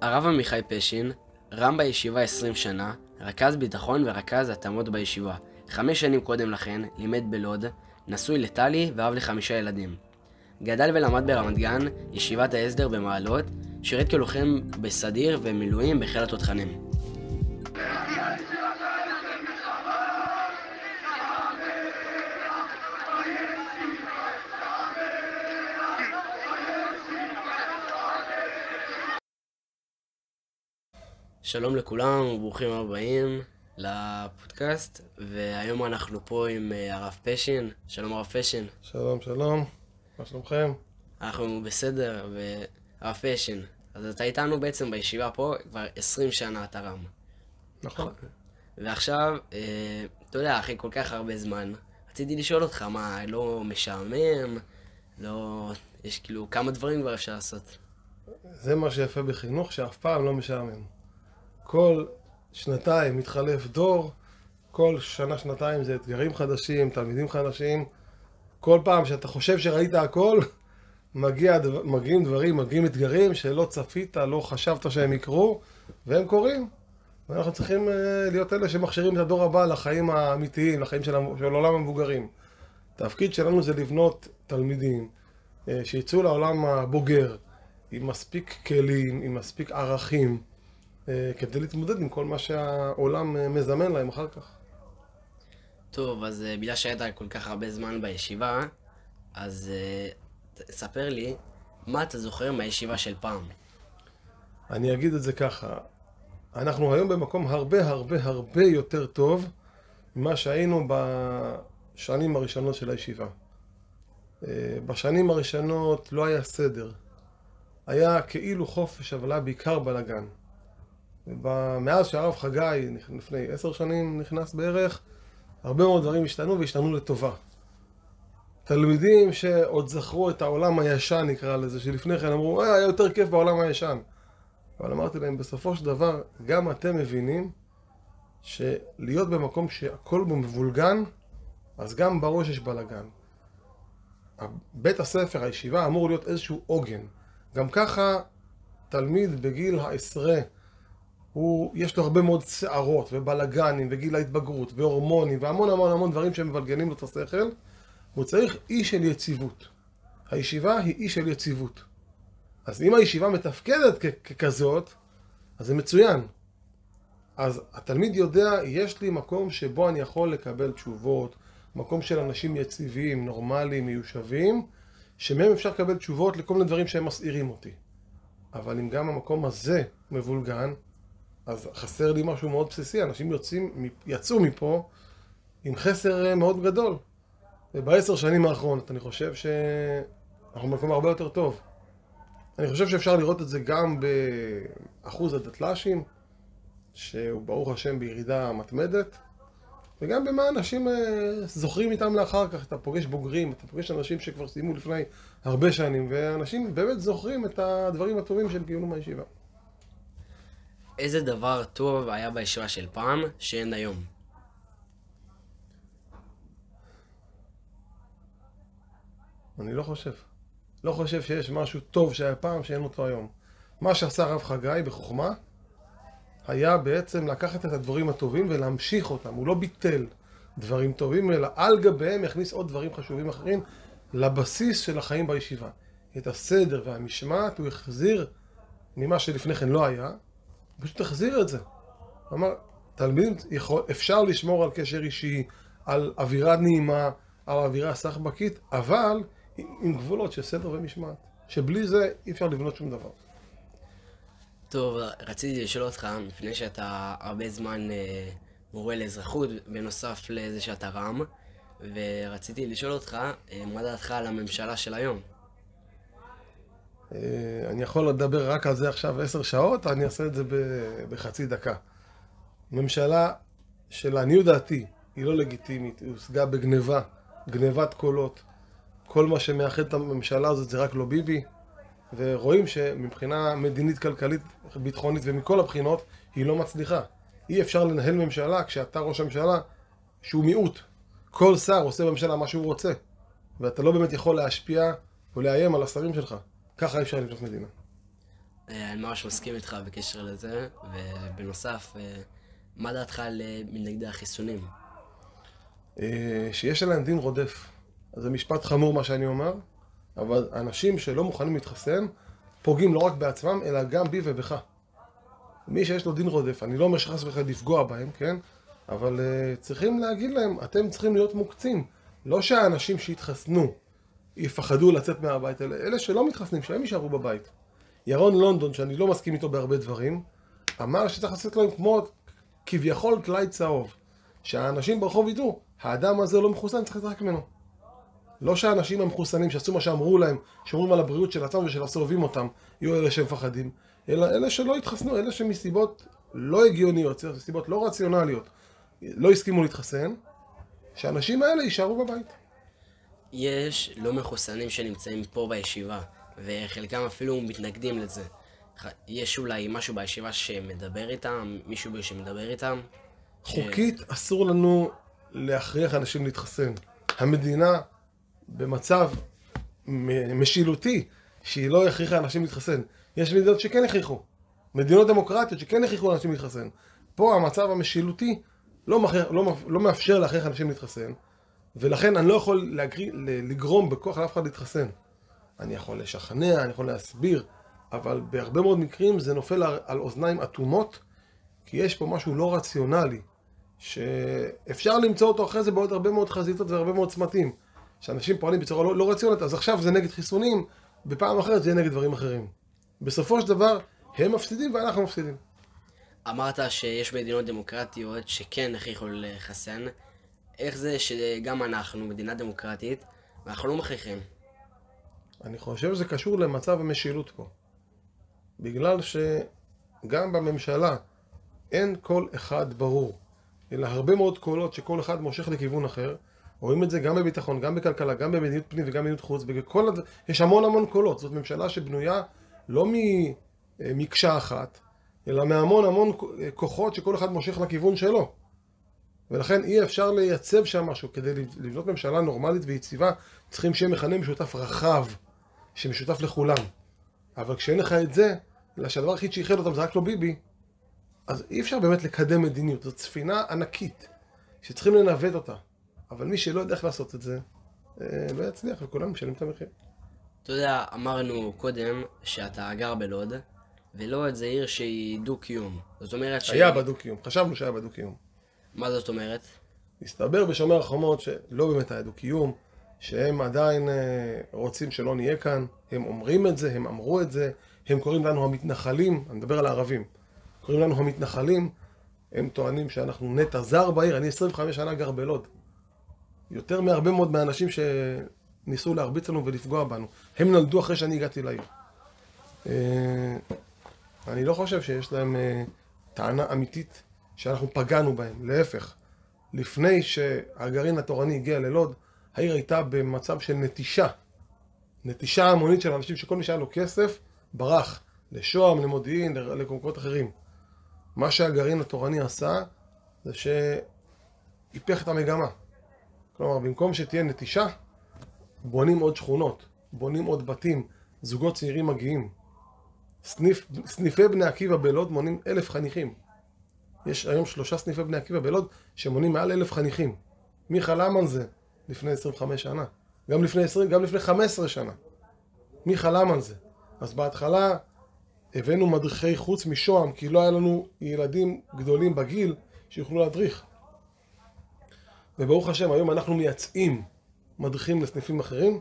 הרב עמיחי פשין, רם בישיבה 20 שנה, רכז ביטחון ורכז התאמות בישיבה. חמש שנים קודם לכן לימד בלוד, נשוי לטלי ואב לחמישה ילדים. גדל ולמד ברמת גן, ישיבת ההסדר במעלות, שירת כלוחם בסדיר ומילואים בחיל התותחנים. שלום לכולם וברוכים הבאים לפודקאסט, והיום אנחנו פה עם אה, הרב פשין. שלום הרב פשין. שלום, שלום, מה שלומכם? אנחנו בסדר, והרב פשין, אז אתה איתנו בעצם בישיבה פה כבר 20 שנה אתה רם. נכון. ועכשיו, אה, אתה יודע, אחרי כל כך הרבה זמן, רציתי לשאול אותך, מה, לא משעמם? לא... יש כאילו כמה דברים כבר אפשר לעשות. זה מה שיפה בחינוך, שאף פעם לא משעמם. כל שנתיים מתחלף דור, כל שנה-שנתיים זה אתגרים חדשים, תלמידים חדשים. כל פעם שאתה חושב שראית הכל, מגיע, מגיעים דברים, מגיעים אתגרים שלא צפית, לא חשבת שהם יקרו, והם קורים. ואנחנו צריכים אה, להיות אלה שמכשירים את הדור הבא לחיים האמיתיים, לחיים של, של עולם המבוגרים. התפקיד שלנו זה לבנות תלמידים אה, שיצאו לעולם הבוגר עם מספיק כלים, עם מספיק ערכים, כדי להתמודד עם כל מה שהעולם אה, מזמן להם אחר כך. טוב, אז אה, בגלל שהיית כל כך הרבה זמן בישיבה, אז ספר לי, מה אתה זוכר מהישיבה של פעם? אני אגיד את זה ככה, אנחנו היום במקום הרבה הרבה הרבה יותר טוב ממה שהיינו בשנים הראשונות של הישיבה. בשנים הראשונות לא היה סדר. היה כאילו חופש, אבל היה בעיקר בלאגן. מאז שהרב חגי, לפני עשר שנים נכנס בערך, הרבה מאוד דברים השתנו והשתנו לטובה. תלמידים שעוד זכרו את העולם הישן, נקרא לזה, שלפני כן אמרו, אה, היה יותר כיף בעולם הישן. אבל אמרתי להם, בסופו של דבר, גם אתם מבינים שלהיות במקום שהכל בו מבולגן, אז גם בראש יש בלאגן. בית הספר, הישיבה, אמור להיות איזשהו עוגן. גם ככה, תלמיד בגיל העשרה, הוא, יש לו הרבה מאוד שערות ובלאגנים וגיל ההתבגרות והורמונים והמון המון המון דברים שמבלגנים לו את השכל. הוא צריך אי של יציבות. הישיבה היא אי של יציבות. אז אם הישיבה מתפקדת ככזאת, אז זה מצוין. אז התלמיד יודע, יש לי מקום שבו אני יכול לקבל תשובות, מקום של אנשים יציבים, נורמליים, מיושבים, שמהם אפשר לקבל תשובות לכל מיני דברים שהם מסעירים אותי. אבל אם גם המקום הזה מבולגן, אז חסר לי משהו מאוד בסיסי, אנשים יוצאים, יצאו מפה עם חסר אה, מאוד גדול. ובעשר שנים האחרונות אני חושב שאנחנו במקום הרבה יותר טוב. אני חושב שאפשר לראות את זה גם באחוז הדתל"שים, שהוא ברוך השם בירידה מתמדת, וגם במה אנשים אה, זוכרים איתם לאחר כך. אתה פוגש בוגרים, אתה פוגש אנשים שכבר סיימו לפני הרבה שנים, ואנשים באמת זוכרים את הדברים הטובים שהם קיבלו מהישיבה. איזה דבר טוב היה בישיבה של פעם שאין היום? אני לא חושב. לא חושב שיש משהו טוב שהיה פעם שאין אותו היום. מה שעשה הרב חגי בחוכמה, היה בעצם לקחת את הדברים הטובים ולהמשיך אותם. הוא לא ביטל דברים טובים, אלא על גביהם יכניס עוד דברים חשובים אחרים לבסיס של החיים בישיבה. את הסדר והמשמעת הוא החזיר ממה שלפני כן לא היה, פשוט תחזיר את זה. אמר, תלמיד, יכול, אפשר לשמור על קשר אישי, על אווירה נעימה, על אווירה סחבקית, אבל עם גבולות של סדר ומשמעת. שבלי זה אי אפשר לבנות שום דבר. טוב, רציתי לשאול אותך, לפני שאתה הרבה זמן אה, מורה לאזרחות, בנוסף לזה שאתה רם, ורציתי לשאול אותך, אה, מה דעתך על הממשלה של היום? אה, אני יכול לדבר רק על זה עכשיו עשר שעות, אני אעשה את זה בחצי דקה. ממשלה שלעניות דעתי היא לא לגיטימית, היא הושגה בגניבה, גניבת קולות. כל מה שמאחד את הממשלה הזאת זה רק לא ביבי, ורואים שמבחינה מדינית, כלכלית, ביטחונית ומכל הבחינות, היא לא מצליחה. אי אפשר לנהל ממשלה כשאתה ראש הממשלה שהוא מיעוט. כל שר עושה בממשלה מה שהוא רוצה, ואתה לא באמת יכול להשפיע ולאיים על השרים שלך. ככה אפשר לבנות מדינה. אה, אני ממש מסכים איתך בקשר לזה, ובנוסף, אה, מה דעתך על אה, מתנגדי החיסונים? שיש עליהם דין רודף. זה משפט חמור מה שאני אומר, אבל אנשים שלא מוכנים להתחסן, פוגעים לא רק בעצמם, אלא גם בי ובך. מי שיש לו דין רודף, אני לא אומר שחס וחלילה לפגוע בהם, כן? אבל uh, צריכים להגיד להם, אתם צריכים להיות מוקצים. לא שהאנשים שהתחסנו יפחדו לצאת מהבית, אלא אלה שלא מתחסנים, שהם יישארו בבית. ירון לונדון, שאני לא מסכים איתו בהרבה דברים, אמר שצריך לעשות להם כמו כביכול טלאי צהוב. שהאנשים ברחוב ידעו, האדם הזה לא מחוסן, צריך להתרחק ממנו. לא שהאנשים המחוסנים שעשו מה שאמרו להם, שומרים על הבריאות של עצמם ושל הסובבים אותם, יהיו אלה שמפחדים, אלא אלה שלא התחסנו, אלה שמסיבות לא הגיוניות, מסיבות לא רציונליות, לא הסכימו להתחסן, שהאנשים האלה יישארו בבית. יש לא מחוסנים שנמצאים פה בישיבה, וחלקם אפילו מתנגדים לזה. יש אולי משהו בישיבה שמדבר איתם, מישהו שמדבר איתם? חוקית אסור לנו להכריח אנשים להתחסן. המדינה במצב משילותי שהיא לא הכריחה אנשים להתחסן. יש מדינות שכן הכריחו. מדינות דמוקרטיות שכן הכריחו אנשים להתחסן. פה המצב המשילותי לא, מכריח, לא, לא מאפשר להכריח אנשים להתחסן, ולכן אני לא יכול להגרי, ל- לגרום בכוח לאף אחד להתחסן. אני יכול לשכנע, אני יכול להסביר, אבל בהרבה מאוד מקרים זה נופל על, אוזניים אטומות, כי יש פה משהו לא רציונלי, שאפשר למצוא אותו אחרי זה בעוד הרבה מאוד חזיתות והרבה מאוד צמתים. שאנשים פועלים בצורה לא, לא רציונלית, אז עכשיו זה נגד חיסונים, בפעם אחרת זה יהיה נגד דברים אחרים. בסופו של דבר, הם מפסידים ואנחנו מפסידים. אמרת שיש מדינות דמוקרטיות שכן הכריחו לחסן. איך זה שגם אנחנו, מדינה דמוקרטית, ואנחנו לא מכריחים? אני חושב שזה קשור למצב המשילות פה. בגלל שגם בממשלה אין קול אחד ברור, אלא הרבה מאוד קולות שכל אחד מושך לכיוון אחר. רואים את זה גם בביטחון, גם בכלכלה, גם במדיניות פנים וגם במדיניות חוץ. בכל הד... יש המון המון קולות. זאת ממשלה שבנויה לא ממקשה אחת, אלא מהמון המון כוחות שכל אחד מושך לכיוון שלו. ולכן אי אפשר לייצב שם משהו. כדי לבנות ממשלה נורמלית ויציבה, צריכים שיהיה מכנה משותף רחב, שמשותף לכולם. אבל כשאין לך את זה, אלא שהדבר היחיד שאיחד אותם זה רק לא ביבי, אז אי אפשר באמת לקדם מדיניות. זאת ספינה ענקית, שצריכים לנווט אותה. אבל מי שלא יודע איך לעשות את זה, אה, לא יצליח, וכולנו משלמים את המחיר. אתה יודע, אמרנו קודם שאתה גר בלוד, ולוד זה עיר שהיא דו-קיום. זאת אומרת ש... היה בדו-קיום, חשבנו שהיה בדו-קיום. מה זאת אומרת? הסתבר בשומר החומות שלא באמת היה דו-קיום, שהם עדיין אה, רוצים שלא נהיה כאן, הם אומרים את זה, הם אמרו את זה, הם קוראים לנו המתנחלים, אני מדבר על הערבים, קוראים לנו המתנחלים, הם טוענים שאנחנו נטע זר בעיר, אני 25 שנה גר בלוד. יותר מהרבה מאוד מהאנשים שניסו להרביץ לנו ולפגוע בנו. הם נולדו אחרי שאני הגעתי לעיר. אה, אני לא חושב שיש להם אה, טענה אמיתית שאנחנו פגענו בהם, להפך. לפני שהגרעין התורני הגיע ללוד, העיר הייתה במצב של נטישה. נטישה המונית של אנשים שכל מי שהיה לו כסף, ברח. לשוהם, למודיעין, למקומות אחרים. מה שהגרעין התורני עשה, זה שהיפך את המגמה. כלומר, במקום שתהיה נטישה, בונים עוד שכונות, בונים עוד בתים, זוגות צעירים מגיעים. סניף, סניפי בני עקיבא בלוד מונים אלף חניכים. יש היום שלושה סניפי בני עקיבא בלוד שמונים מעל אלף חניכים. מי חלם על זה לפני 25 שנה? גם לפני 20, גם לפני 15 שנה. מי חלם על זה? אז בהתחלה הבאנו מדריכי חוץ משוהם, כי לא היה לנו ילדים גדולים בגיל שיוכלו להדריך. וברוך השם, היום אנחנו מייצאים מדריכים לסניפים אחרים,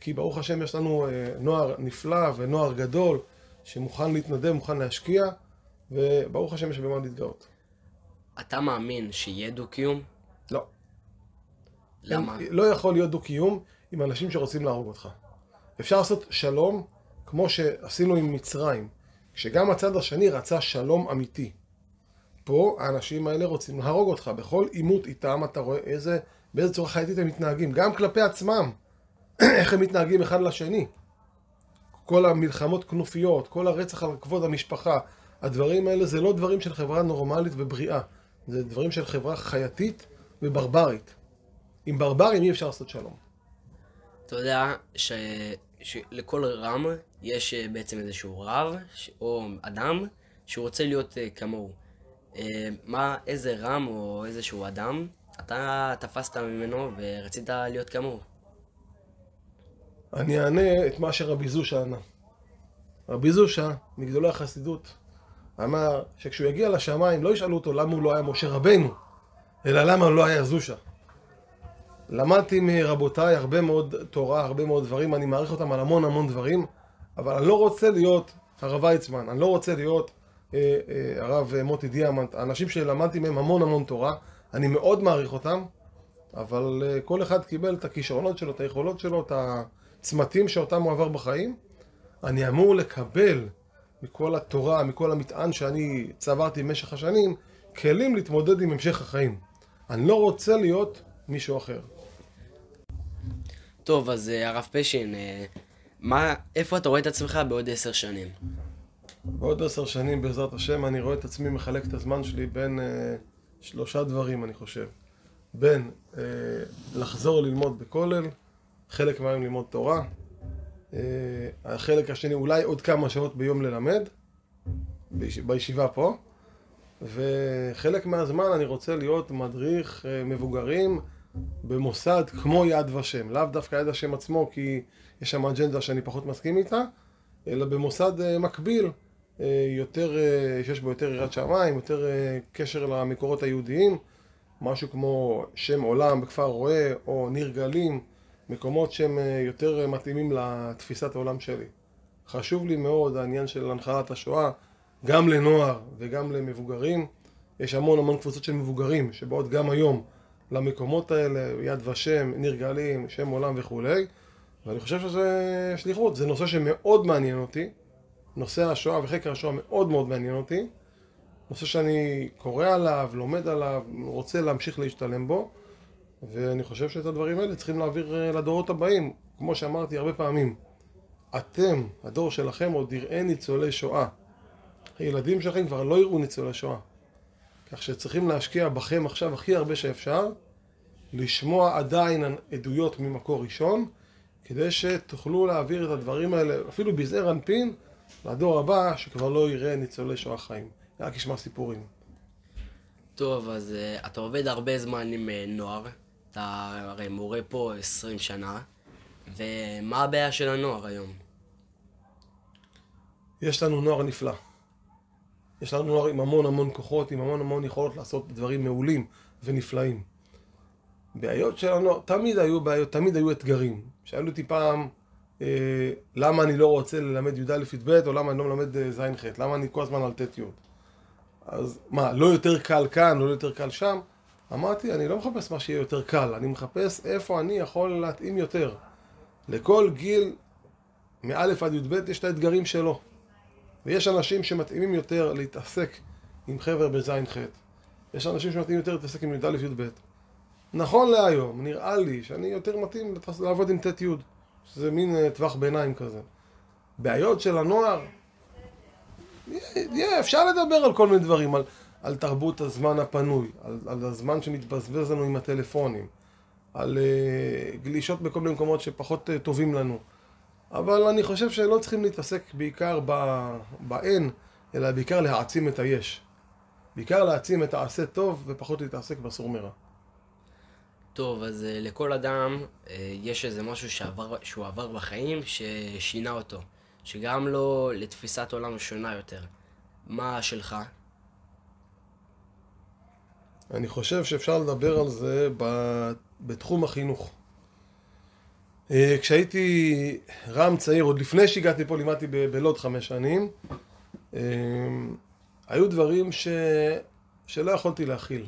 כי ברוך השם יש לנו אה, נוער נפלא ונוער גדול שמוכן להתנדב, מוכן להשקיע, וברוך השם יש במה להתגאות. אתה מאמין שיהיה דו-קיום? לא. למה? לא יכול להיות דו-קיום עם אנשים שרוצים להרוג אותך. אפשר לעשות שלום כמו שעשינו עם מצרים, כשגם הצד השני רצה שלום אמיתי. פה האנשים האלה רוצים להרוג אותך. בכל עימות איתם אתה רואה איזה, באיזה צורה חייתית הם מתנהגים, גם כלפי עצמם. איך הם מתנהגים אחד לשני. כל המלחמות כנופיות, כל הרצח על כבוד המשפחה, הדברים האלה זה לא דברים של חברה נורמלית ובריאה. זה דברים של חברה חייתית וברברית. עם ברברים אי אפשר לעשות שלום. אתה יודע שכשאני שלכל רם יש אה, בעצם איזשהו רב ש- או אדם שהוא רוצה להיות אה, כמוהו. אה, מה, איזה רם או איזשהו אדם אתה תפסת ממנו ורצית להיות כמוהו? אני אענה את מה שרבי זושה ענה. רבי זושה, מגדולי החסידות, אמר שכשהוא יגיע לשמיים לא ישאלו אותו למה הוא לא היה משה רבנו, אלא למה הוא לא היה זושה. למדתי מרבותיי הרבה מאוד תורה, הרבה מאוד דברים, אני מעריך אותם על המון המון דברים, אבל אני לא רוצה להיות הרב ויצמן, אני לא רוצה להיות אה, אה, הרב מוטי דיאמנט, האנשים שלמדתי מהם המון המון תורה, אני מאוד מעריך אותם, אבל אה, כל אחד קיבל את הכישרונות שלו, את היכולות שלו, את הצמתים שאותם הוא עבר בחיים. אני אמור לקבל מכל התורה, מכל המטען שאני צברתי במשך השנים, כלים להתמודד עם המשך החיים. אני לא רוצה להיות מישהו אחר. טוב, אז אה, הרב פשין, אה, מה, איפה אתה רואה את עצמך בעוד עשר שנים? בעוד עשר שנים, בעזרת השם, אני רואה את עצמי מחלק את הזמן שלי בין אה, שלושה דברים, אני חושב. בין אה, לחזור ללמוד בכולל, חלק מהיום ללמוד תורה, החלק השני, אולי עוד כמה שעות ביום ללמד, ביש, בישיבה פה, וחלק מהזמן אני רוצה להיות מדריך אה, מבוגרים במוסד כמו יד ושם, לאו דווקא יד השם עצמו, כי יש שם אג'נדה שאני פחות מסכים איתה, אלא במוסד אה, מקביל, אה, יותר, אה, שיש בו יותר יראת שמיים, יותר אה, קשר למקורות היהודיים, משהו כמו שם עולם בכפר רועה, או ניר גלים, מקומות שהם אה, יותר אה, מתאימים לתפיסת העולם שלי. חשוב לי מאוד העניין של הנחלת השואה, גם לנוער וגם למבוגרים. יש המון המון קבוצות של מבוגרים שבאות גם היום למקומות האלה, יד ושם, ניר גלים, שם עולם וכולי, ואני חושב שזה שליחות, זה נושא שמאוד מעניין אותי. נושא השואה וחקר השואה מאוד מאוד מעניין אותי. נושא שאני קורא עליו, לומד עליו, רוצה להמשיך להשתלם בו, ואני חושב שאת הדברים האלה צריכים להעביר אה, לדורות הבאים. כמו שאמרתי הרבה פעמים, אתם, הדור שלכם, עוד יראה ניצולי שואה. הילדים שלכם כבר לא יראו ניצולי שואה. כך שצריכים להשקיע בכם עכשיו הכי הרבה שאפשר, לשמוע עדיין עדויות ממקור ראשון, כדי שתוכלו להעביר את הדברים האלה, אפילו בזעיר אנפין, לדור הבא, שכבר לא יראה ניצולי שואה חיים. רק ישמע סיפורים. טוב, אז uh, אתה עובד הרבה זמן עם uh, נוער, אתה הרי מורה פה 20 שנה, ומה הבעיה של הנוער היום? יש לנו נוער נפלא. יש לנו נוער עם המון המון כוחות, עם המון המון יכולות לעשות דברים מעולים ונפלאים. בעיות של הנוער, תמיד היו בעיות, תמיד היו אתגרים. שאלו אותי פעם, אה, למה אני לא רוצה ללמד י"א-י"ב, או למה אני לא מלמד אה, ז'-ח', למה אני כל הזמן על ט'-י'. אז מה, לא יותר קל כאן, לא יותר קל שם? אמרתי, אני לא מחפש מה שיהיה יותר קל, אני מחפש איפה אני יכול להתאים יותר. לכל גיל, מא' עד י"ב, יש את האתגרים שלו. ויש אנשים שמתאימים יותר להתעסק עם חבר'ה בז'-ח'. יש אנשים שמתאימים יותר להתעסק עם י"א-י"ב. נכון להיום, נראה לי שאני יותר מתאים לעבוד עם ט'-י', שזה מין אה, טווח ביניים כזה. בעיות של הנוער, יהיה, אפשר לדבר על כל מיני דברים, על, על תרבות הזמן הפנוי, על, על הזמן שמתבזבז לנו עם הטלפונים, על uh, גלישות בכל מיני מקומות שפחות uh, טובים לנו. אבל אני חושב שלא צריכים להתעסק בעיקר ב- באין, אלא בעיקר להעצים את היש. בעיקר להעצים את העשה טוב ופחות להתעסק בסור מרע. טוב, אז uh, לכל אדם uh, יש איזה משהו שעבר, שהוא עבר בחיים ששינה אותו, שגרם לו לתפיסת עולם שונה יותר. מה שלך? אני חושב שאפשר לדבר על זה בתחום החינוך. אה, כשהייתי רם צעיר, עוד לפני שהגעתי פה, לימדתי בלוד חמש שנים, אה, היו דברים ש... שלא יכולתי להכיל.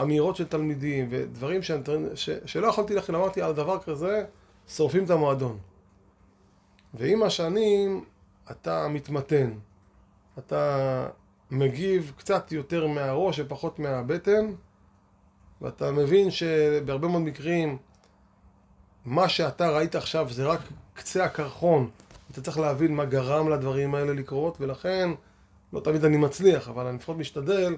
אמירות של תלמידים ודברים ש... ש... שלא יכולתי להכיל. אמרתי, על דבר כזה שורפים את המועדון. ועם השנים אתה מתמתן. אתה מגיב קצת יותר מהראש ופחות מהבטן, ואתה מבין שבהרבה מאוד מקרים מה שאתה ראית עכשיו זה רק קצה הקרחון. אתה צריך להבין מה גרם לדברים האלה לקרות, ולכן, לא תמיד אני מצליח, אבל אני לפחות משתדל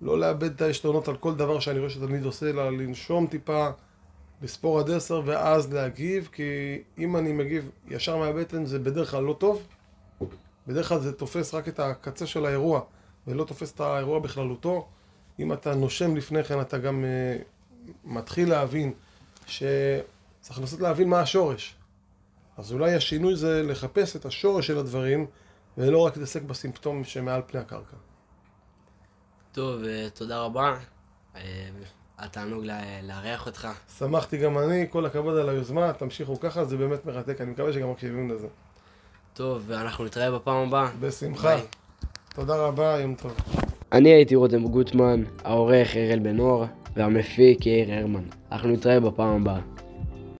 לא לאבד את העשתונות על כל דבר שאני רואה שתלמיד עושה, אלא לנשום טיפה, לספור עד עשר ואז להגיב, כי אם אני מגיב ישר מהבטן זה בדרך כלל לא טוב. בדרך כלל זה תופס רק את הקצה של האירוע, ולא תופס את האירוע בכללותו. אם אתה נושם לפני כן, אתה גם uh, מתחיל להבין שצריך לנסות להבין מה השורש. אז אולי השינוי זה לחפש את השורש של הדברים, ולא רק להתעסק בסימפטום שמעל פני הקרקע. טוב, אה, תודה רבה. אה, היה תענוג לארח אותך. שמחתי גם אני, כל הכבוד על היוזמה, תמשיכו ככה, זה באמת מרתק, אני מקווה שגם מקשיבים לזה. טוב, ואנחנו נתראה בפעם הבאה. בשמחה. ביי. תודה רבה, יום טוב. אני הייתי רותם גוטמן, העורך אראל בן אור, והמפיק יאיר הרמן. אנחנו נתראה בפעם הבאה.